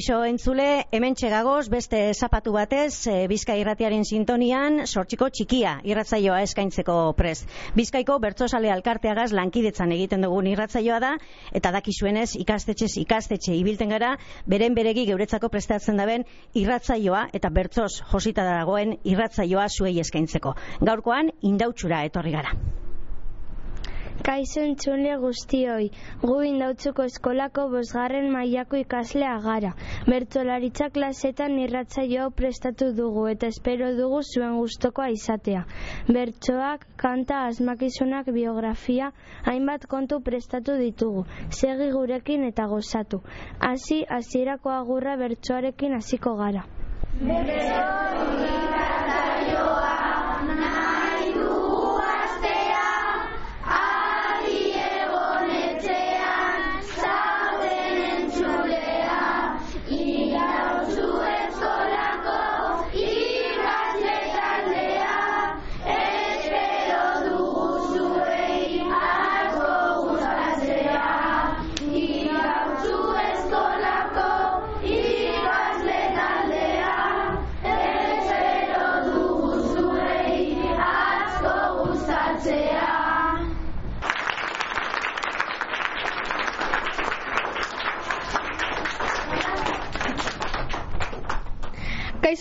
Kaixo entzule, hemen txegagoz, beste zapatu batez, e, Bizka irratiaren sintonian, sortxiko txikia irratzaioa eskaintzeko prez. Bizkaiko bertzosale alkarteagaz lankidetzan egiten dugun irratzaioa da, eta dakizuenez ikastetxez ikastetxe ibilten gara, beren beregi geuretzako prestatzen daben irratzaioa eta bertzoz josita dagoen irratzaioa zuei eskaintzeko. Gaurkoan, indautxura etorri gara. Kaixo entzule guztioi, gu indautzuko eskolako bosgarren mailako ikaslea gara. Bertolaritza klasetan irratzaio prestatu dugu eta espero dugu zuen gustokoa izatea. Bertsoak, kanta, asmakizunak, biografia, hainbat kontu prestatu ditugu. Segi gurekin eta gozatu. Hasi hasierako agurra bertsoarekin hasiko gara. Kaixo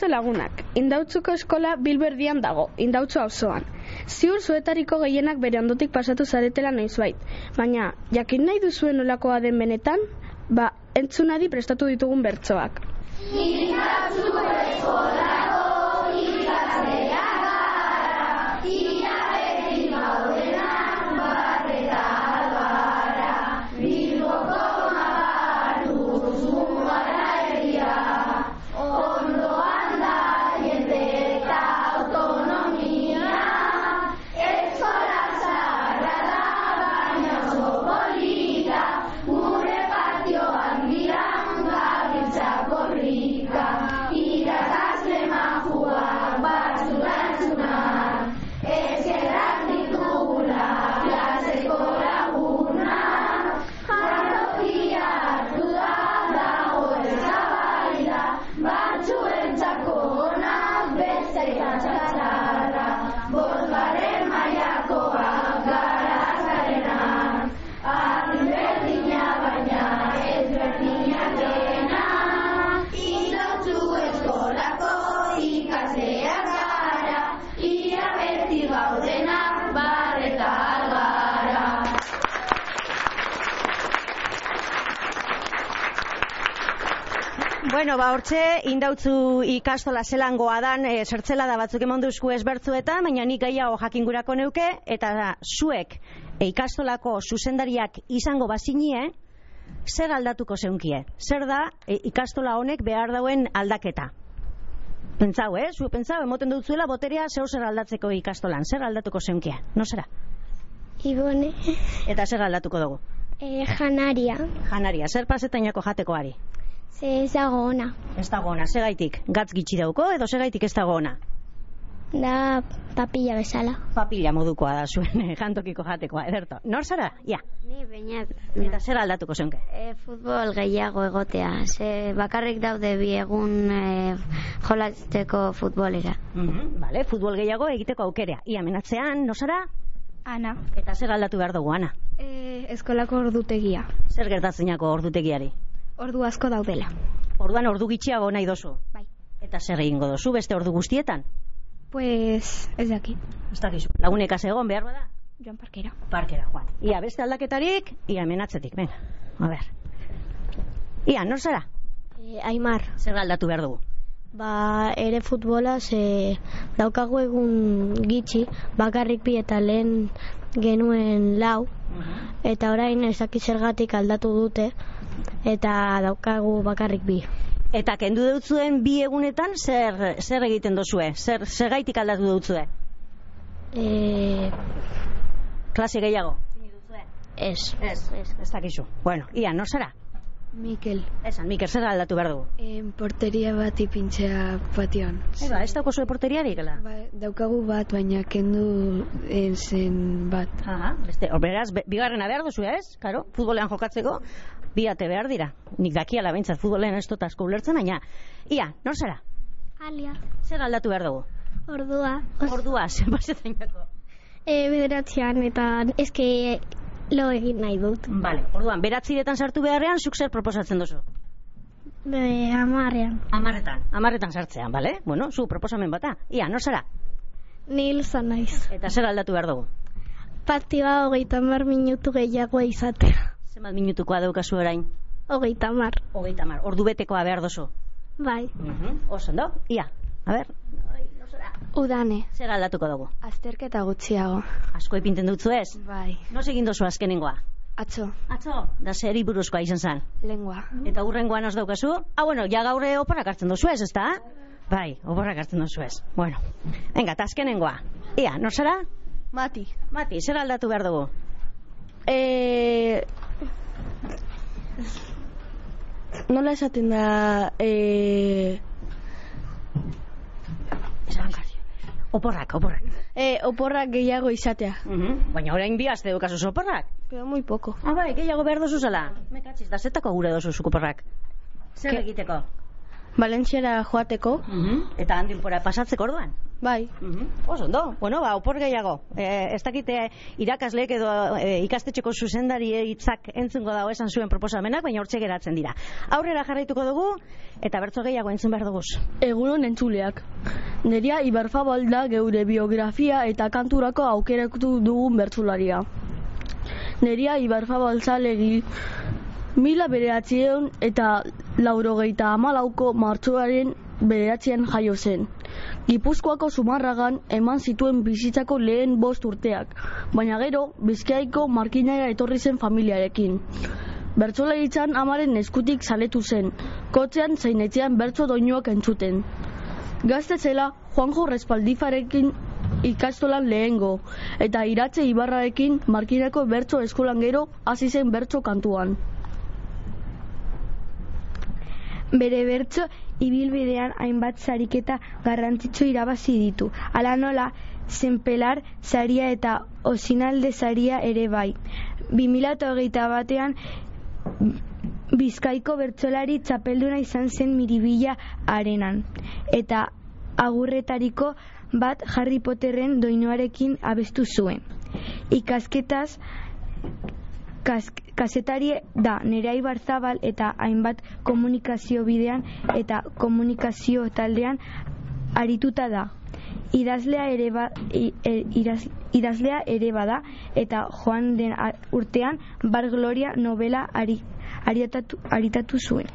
lagunak, indautzuko eskola bilberdian dago, indautzu auzoan. Ziur zuetariko gehienak bere ondotik pasatu zaretela noizbait, baina jakin nahi duzuen nolakoa den benetan, ba, entzunadi prestatu ditugun bertsoak. Bueno, ba, hortxe, indautzu ikastola zelangoa dan, e, zertzela da batzuk emon duzku ezbertzuetan, baina nik gehiago jakingurako neuke, eta da, zuek e, ikastolako zuzendariak izango bazinie, zer aldatuko zeunkie? Zer da e, ikastola honek behar dauen aldaketa? Pentsau, eh? Zu pentsau, emoten dutzuela boterea zeu zer aldatzeko ikastolan. Zer aldatuko zeunkie? No zera? Ibone, Eta zer aldatuko dugu? e, janaria, Janaria, zer pasetainako jatekoari? Ze ez dago ona. Ez dago ona, segaitik gatz gitxi dauko edo segaitik ez dago ona? Da papilla bezala. Papila modukoa da zuen eh, jantokiko jatekoa, ederto. Nor zara? Ja. Ni bainat Eta zer aldatuko zeunke? e, futbol gehiago egotea, ze bakarrik daude bi egun e, jolasteko futbolera. Mhm, Vale, futbol gehiago egiteko aukerea. Ia menatzean, no zara? Ana, Eta zer aldatu behar dugu, Ana? e, eskolako ordutegia. Zer gertatzenako ordutegiari? Ordu asko daudela. Orduan ordu gitxiago nahi dozu. Bai. Eta zer egingo dozu beste ordu guztietan? Pues, ez dakit, Ez dakizu. Lagunek egon behar bada? joan parkera. Parkera, Juan. Ia, beste aldaketarik, ia menatzetik, venga. A ber. Ia, nor zara? E, Aimar, Zer aldatu behar dugu? ba ere futbola ze daukagu egun gitxi, bakarrik bi eta lehen genuen lau, eta orain ez dakit zergatik aldatu dute, eta daukagu bakarrik bi. Eta kendu deutzuen bi egunetan zer, zer egiten dozue? Zer, zer gaitik aldatu deutzue? E, Klase gehiago? ez. Ez, ez, ez dakizu. Bueno, ia, nor zara? Mikel, Esan, Mikel, zer aldatu behar dugu? en porteria bat ipintzea patioan. Eba, ez dauko zuen porteriarik, ala? Ba, daukagu bat, baina kendu en zen bat. Aha, beste, beraz, be- bigarrena behar duzu, ez? Karo, futbolean jokatzeko, bi ate behar dira. Nik dakiala behintzat futbolean ez dut asko ulertzen, baina, ia, nor zara? Alia. Zer aldatu behar dugu? Ordua. Ordua, zenbazetainako. E, bederatzean eta eske lo egin nahi dut. Vale, orduan, beratziretan sartu beharrean, zuk zer proposatzen duzu? Be, amarrean. Amarretan. Amarretan sartzean, bale? Bueno, zu proposamen bata. Ia, nor zara? Nil naiz. Eta zer aldatu behar dugu? Partida hogeita mar minutu gehiago izatea. Zenbat minutukoa daukazu orain? Hogeita mar. Hogeita mar, ordu betekoa behar duzu. Bai. Oso, ondo? Ia, a ber, Udane, zer aldatuko dugu? azterketa gutxiago. Asko ipinten dutzu ez? Bai, Noz egin duzu azkenengoa? atzo, Atzo, da zeri buruzkoa izan zen. lengua. Eta hurrengoan os daukazu? Ah, bueno, ja gaurre oporrak hartzen duzu ez, ezta? Bai, oporrak hartzen duzu ez. Bueno, venga, eta azkenengoa. Ia, nor zara? Mati. Mati, zer aldatu behar dugu? E... Nola esaten da... E... Esan, Oporrak, oporrak. E, oporrak gehiago izatea. Mhm. Baina orain bi aste daukazu oporrak. Pero muy poco. Ah, bai, gehiago behar duzu zela. Mekatziz, da zetako gure duzu zuk oporrak. Zer egiteko? Valentziara joateko. Eta handik pora pasatzeko orduan? Bai. Oso, ondo. Bueno, ba, opor gehiago. E, ez dakite irakasleek edo e, ikastetxeko zuzendari hitzak entzungo dago esan zuen proposamenak, baina hortxe geratzen dira. Aurrera jarraituko dugu, eta bertso gehiago entzun behar dugu. Egunon entzuleak. Neria Ibarzabal da geure biografia eta kanturako aukeratu dugun bertzularia. Neria Ibarzabal zalegi mila bederatzion eta laurogeita amalauko martxoaren bederatzean jaio zen. Gipuzkoako sumarragan eman zituen bizitzako lehen bost urteak, baina gero bizkaiko markinaia etorri zen familiarekin. Bertsolaritzan amaren eskutik saletu zen, kotzean zein etxean bertso doinuak entzuten. Gazte zela Juanjo Respaldifarekin ikastolan lehengo, eta iratze ibarrarekin markinako bertso eskolan gero hasi zen bertso kantuan. Bere bertso ibilbidean hainbat sariketa garrantzitsu irabazi ditu. Hala nola, zenpelar saria eta osinalde saria ere bai. 2008 batean Bizkaiko bertsolari txapelduna izan zen miribila arenan. Eta agurretariko bat Harry Potterren doinuarekin abestu zuen. Ikasketaz kas, kasetari da Nerea Ibarzabal eta hainbat komunikazio bidean eta komunikazio taldean arituta da. Idazlea ere, ba, i- e- idazlea ere bada eta joan den urtean Bar Gloria novela ari, ariatatu, aritatu zuen.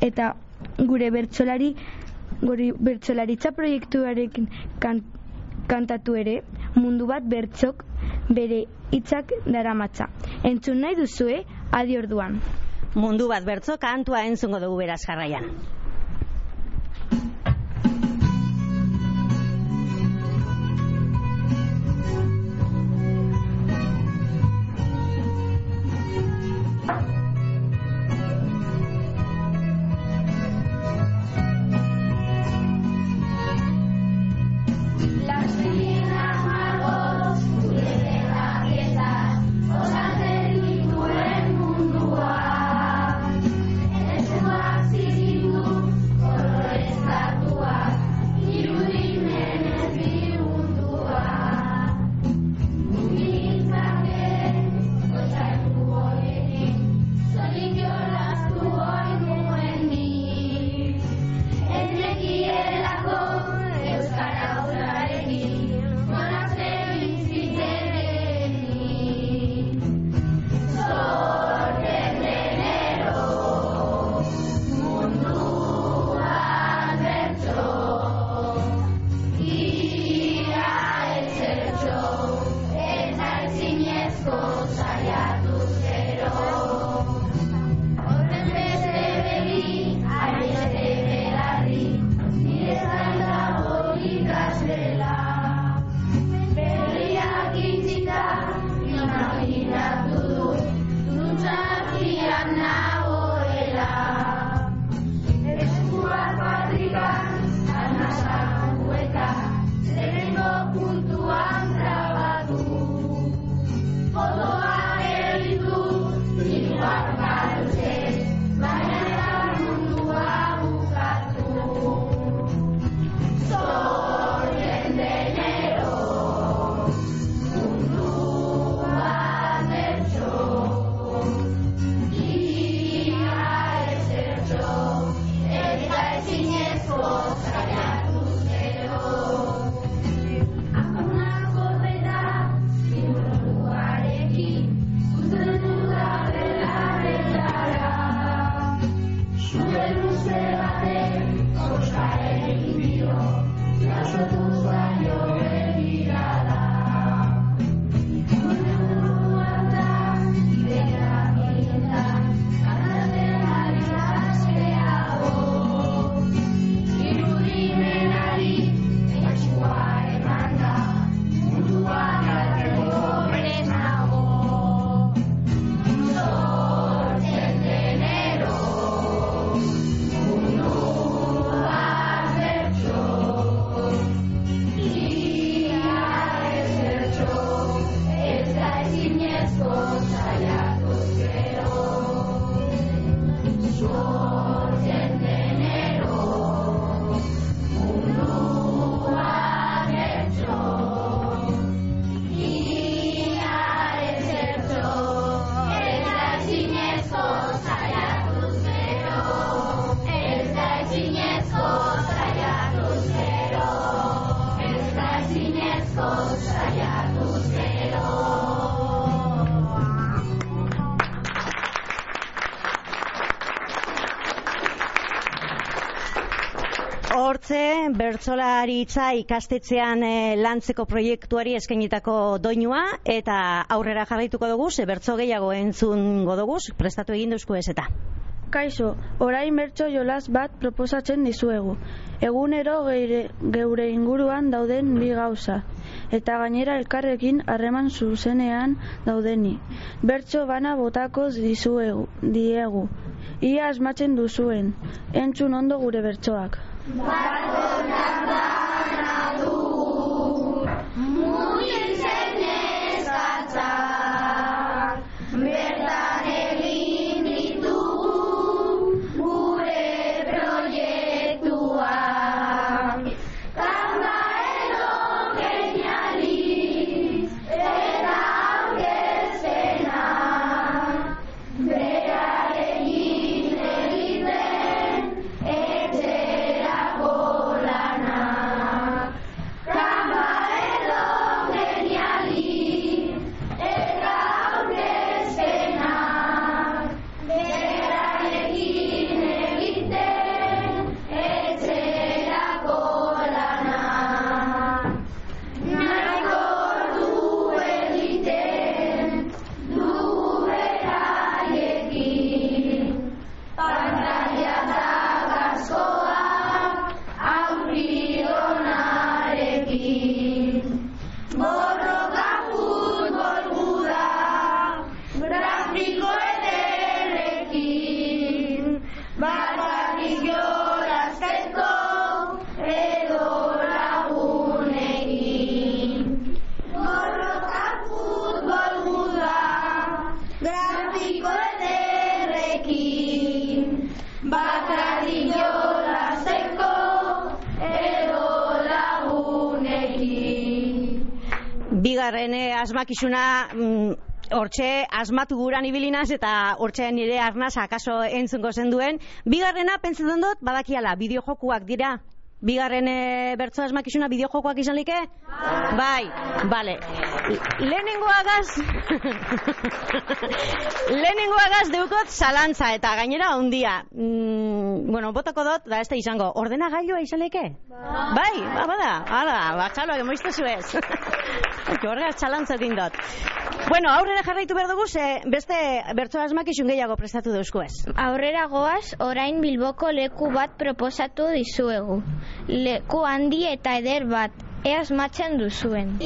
Eta gure bertsolari gure bertsolaritza proiektuarekin kan, kantatu ere mundu bat bertsok bere hitzak daramatza. Entzun nahi duzue, adi orduan. Mundu bat bertzo kantua entzungo dugu beraz jarraian. Bertsolaritza ikastetxean eh, lantzeko proiektuari eskainitako doinua eta aurrera jarraituko dugu, ze bertso gehiago entzungo dugu, prestatu egin duzku ez eta. Kaixo, orain bertso jolas bat proposatzen dizuegu. Egunero geire, geure inguruan dauden bi gauza. Eta gainera elkarrekin harreman zuzenean daudeni. Bertso bana botako dizuegu, diegu. Ia asmatzen duzuen. Entzun ondo gure bertsoak. Bigarren asmakizuna mm, hortxe asmatu guran ibilinaz eta hortxe nire arnaz akaso entzungo zen duen. Bigarrena, pentsatzen dut, badakiala, bideojokuak dira. Bigarren e, bertso asmakizuna bideojokoak izan like? Bai. Bale. Lehenengoa gaz... Lehenengoa gaz deukot zalantza eta gainera ondia. Mm, bueno, botako dut, da ez da izango. Ordena gailua izan like? Bai. Ba, bada. Hala, ba, txaloak emoiztu zuez. Txalantza egin dut. Bueno, aurrera jarraitu behar dugu, ze beste bertso asmakizun gehiago prestatu dauzku ez. Aurrera goaz, orain Bilboko leku bat proposatu dizuegu. Leku handi eta eder bat, eaz matzen duzuen.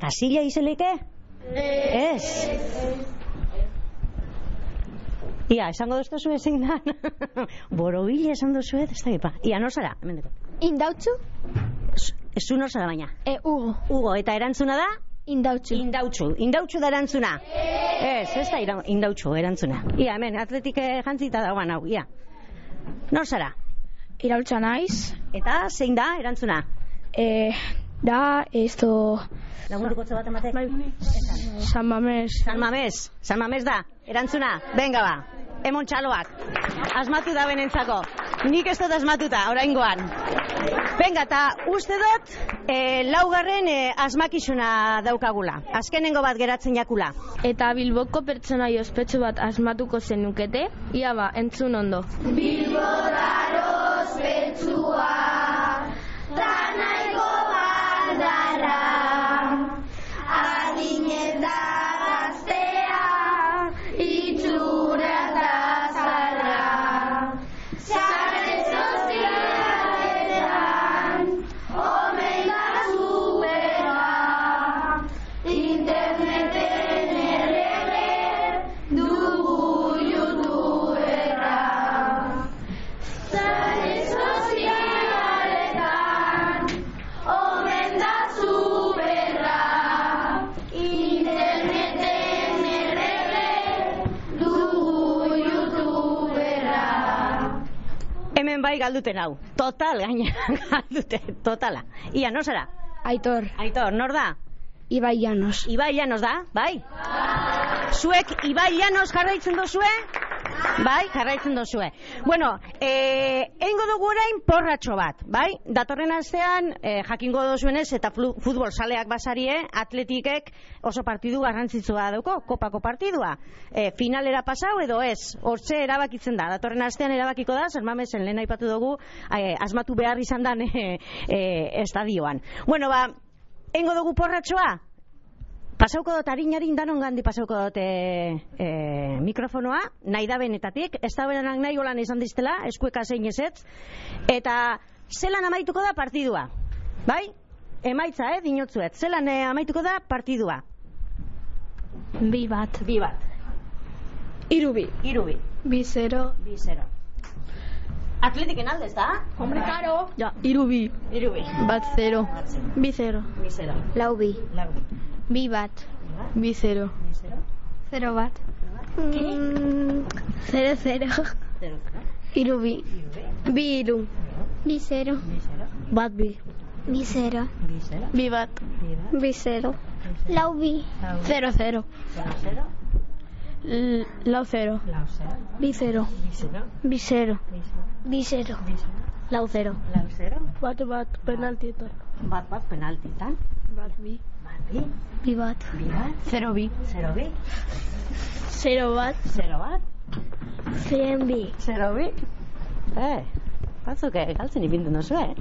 Kasilla izelike? Ez. Ia, esango duztu zuen zein da? Borobile esan duzu ez da gipa. Ia, nor zara? Hemen dut. Indautzu? Ez zu nor zara baina. E, Hugo. Hugo, eta erantzuna da? Indautzu. Indautxu. Indautxu da erantzuna? Ez, ez da indautxu erantzuna. Ia, hemen, atletik eh, jantzita dagoan hau, ia. Nor zara? Iraultza naiz. Eta zein da erantzuna? E, da, esto... Lagunduko bat ematek? Bai, San Mames. San Mames, San Mames da, erantzuna, venga ba, emon txaloak, asmatu da benentzako, nik ez dut asmatuta, oraingoan. Venga, eta uste dut, e, laugarren e, asmakizuna daukagula, azkenengo bat geratzen jakula. Eta Bilboko pertsonai ospetsu bat asmatuko zenukete, ia ba, entzun ondo. Hemen bai galduten hau, total gaina galdute, totala. Ia, no zara? Aitor. Aitor, nor da? Ibai Llanos. Ibai Llanos da, bai? Zuek Ibai Llanos jarraitzen dozue? Bai, jarraitzen dozue. Bueno, eh, eingo dugu orain porratxo bat, bai? Datorren astean, eh, jakingo dozuenez eta futbol saleak basarie, atletikek oso partidu garrantzitsua dauko, kopako partidua. Eh, finalera pasau edo ez, hortze erabakitzen da. Datorren astean erabakiko da, zer mamesen lehen aipatu dugu, eh, asmatu behar izan dan eh, eh, estadioan. Bueno, ba, eingo dugu porratxoa? Pasauko dut harin danon gandi pasauko dut e, e, mikrofonoa, nahi da benetatik, ez da berenak nahi holan izan diztela, eskueka zein ezetz, eta zelan amaituko da partidua, bai? Emaitza, eh, dinotzuet, zelan eh, amaituko da partidua? Bi bat. Bi bat, Irubi. iru bi, zero. bi zero. Atletiken aldez da? Hombre, karo. Ja, irubi. Iru bi, Bat zero. Bi zero. bi zero, Lau bi. lau bi, Bi bat. Bi zero. bi zero, Zero bat. Mm, zero, zero. zero, zero, Irubi. iru bi, Bi iru. Bi zero. zero, Bat bi. Bi zero. bi zero, bat. bi bat, zero. Lau bi. Zero zero. zero, zero, L- lau zero. lau zero, Bi zero. bi zero, Bi zero. zero, zero. zero, Lau zero. lau zero, Bat bat penaltietan. bat bat penaltitan, Bat bi. Bi, Bi bat. bi bat, Zero bi. zero bi, Zero bat. zero bat, Ziren bi. zero bi. Eh, batzuk eh, galtzen ipintzen duzu, eh?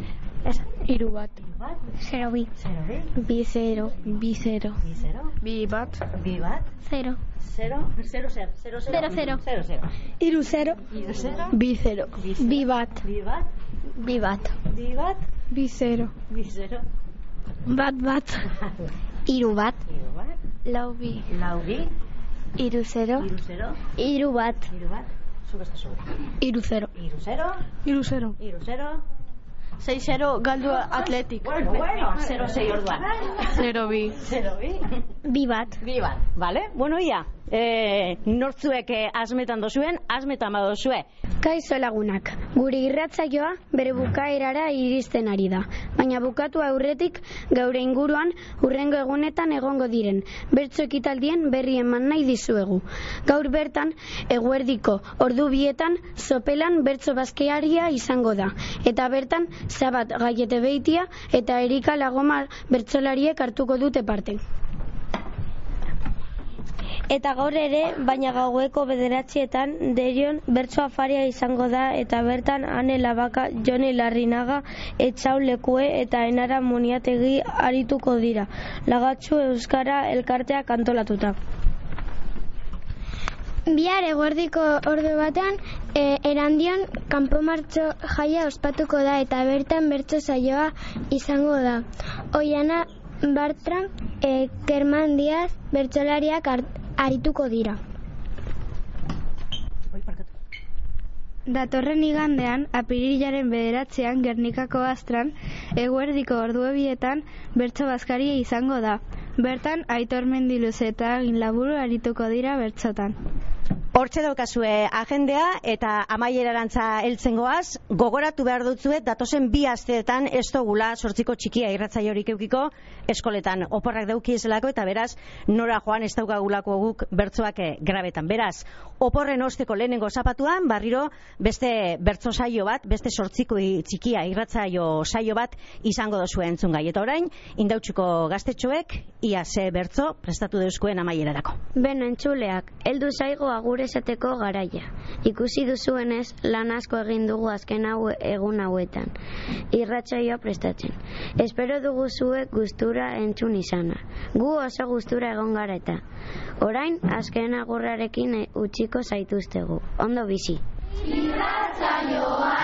Esan, Iru bat. bat, Zero bi. zero bi, Bi zero. Bi zero. bi zero, Bi bat. bi bat, Zero. zero, zero, zero, zero, Zero, zero. zero, zero, Iru zero. Iru zero, Bi zero. bi zero, Bi bat. bi bat, Bi bat. bi bat, Bi zero. bi zero, Bat bat. Iru bat. iru bat, Lau bi. lau bi, Iru zero. iru zero, Iru bat. iru bat, zuk ez da zure. Iru zero. Iru zero, Iru zero. iru zero, Sei zero galdu atletik. bueno, bueno, zero sei orduan. Zero bi. Zero bi, Bi bat. bi bat, vale? Bueno, ia, eh, nortzuek asmetan dozuen, asmetan badozue. Kaixo lagunak, gure irratzaioa bere bukaerara iristen ari da, baina bukatu aurretik gaure inguruan urrengo egunetan egongo diren, bertso ekitaldien berri eman nahi dizuegu. Gaur bertan, eguerdiko ordu bietan, sopelan bertso bazkearia izango da, eta bertan, zabat gaiete beitia eta erika lagoma bertsolariek hartuko dute parte. Eta gaur ere, baina gaueko bederatzietan, derion bertso afaria izango da eta bertan ane labaka Joni Larrinaga etxau lekue eta enara muniategi arituko dira. Lagatxu Euskara elkarteak antolatuta. Bihar eguerdiko ordu batean, e, erandion kanpomartxo jaia ospatuko da eta bertan bertso saioa izango da. Oiana Bartran e, Kerman Diaz bertsolariak arituko dira. Datorren igandean, apirilaren bederatzean Gernikako astran, eguerdiko orduebietan bertso bazkaria izango da. Bertan, aitor mendiluz eta agin laburu arituko dira bertsotan. Hortxe daukazue agendea eta amaierarantza heltzen goaz, gogoratu behar dutzuet datozen bi asteetan ez dugula sortziko txikia irratzaio horik eukiko eskoletan oporrak dauki ezelako eta beraz nora joan ez daukagulako guk bertzoak eh, grabetan. Beraz, oporren osteko lehenengo zapatuan, barriro beste bertzo saio bat, beste sortziko txikia irratzaio saio bat izango dozu entzun gai. Eta orain, indautxuko gaztetxoek, ia ze bertzo prestatu deuzkoen amaierarako. Ben, entzuleak, heldu zaigo agure esateko garaia. Ikusi duzuenez, lan asko egin dugu azken hau egun hauetan. Irratsaioa prestatzen. Espero dugu zuek gustura entzun izana. Gu oso gustura egon gara eta. Orain, azken agurrarekin utziko zaituztegu. Ondo bizi. Irratsaioa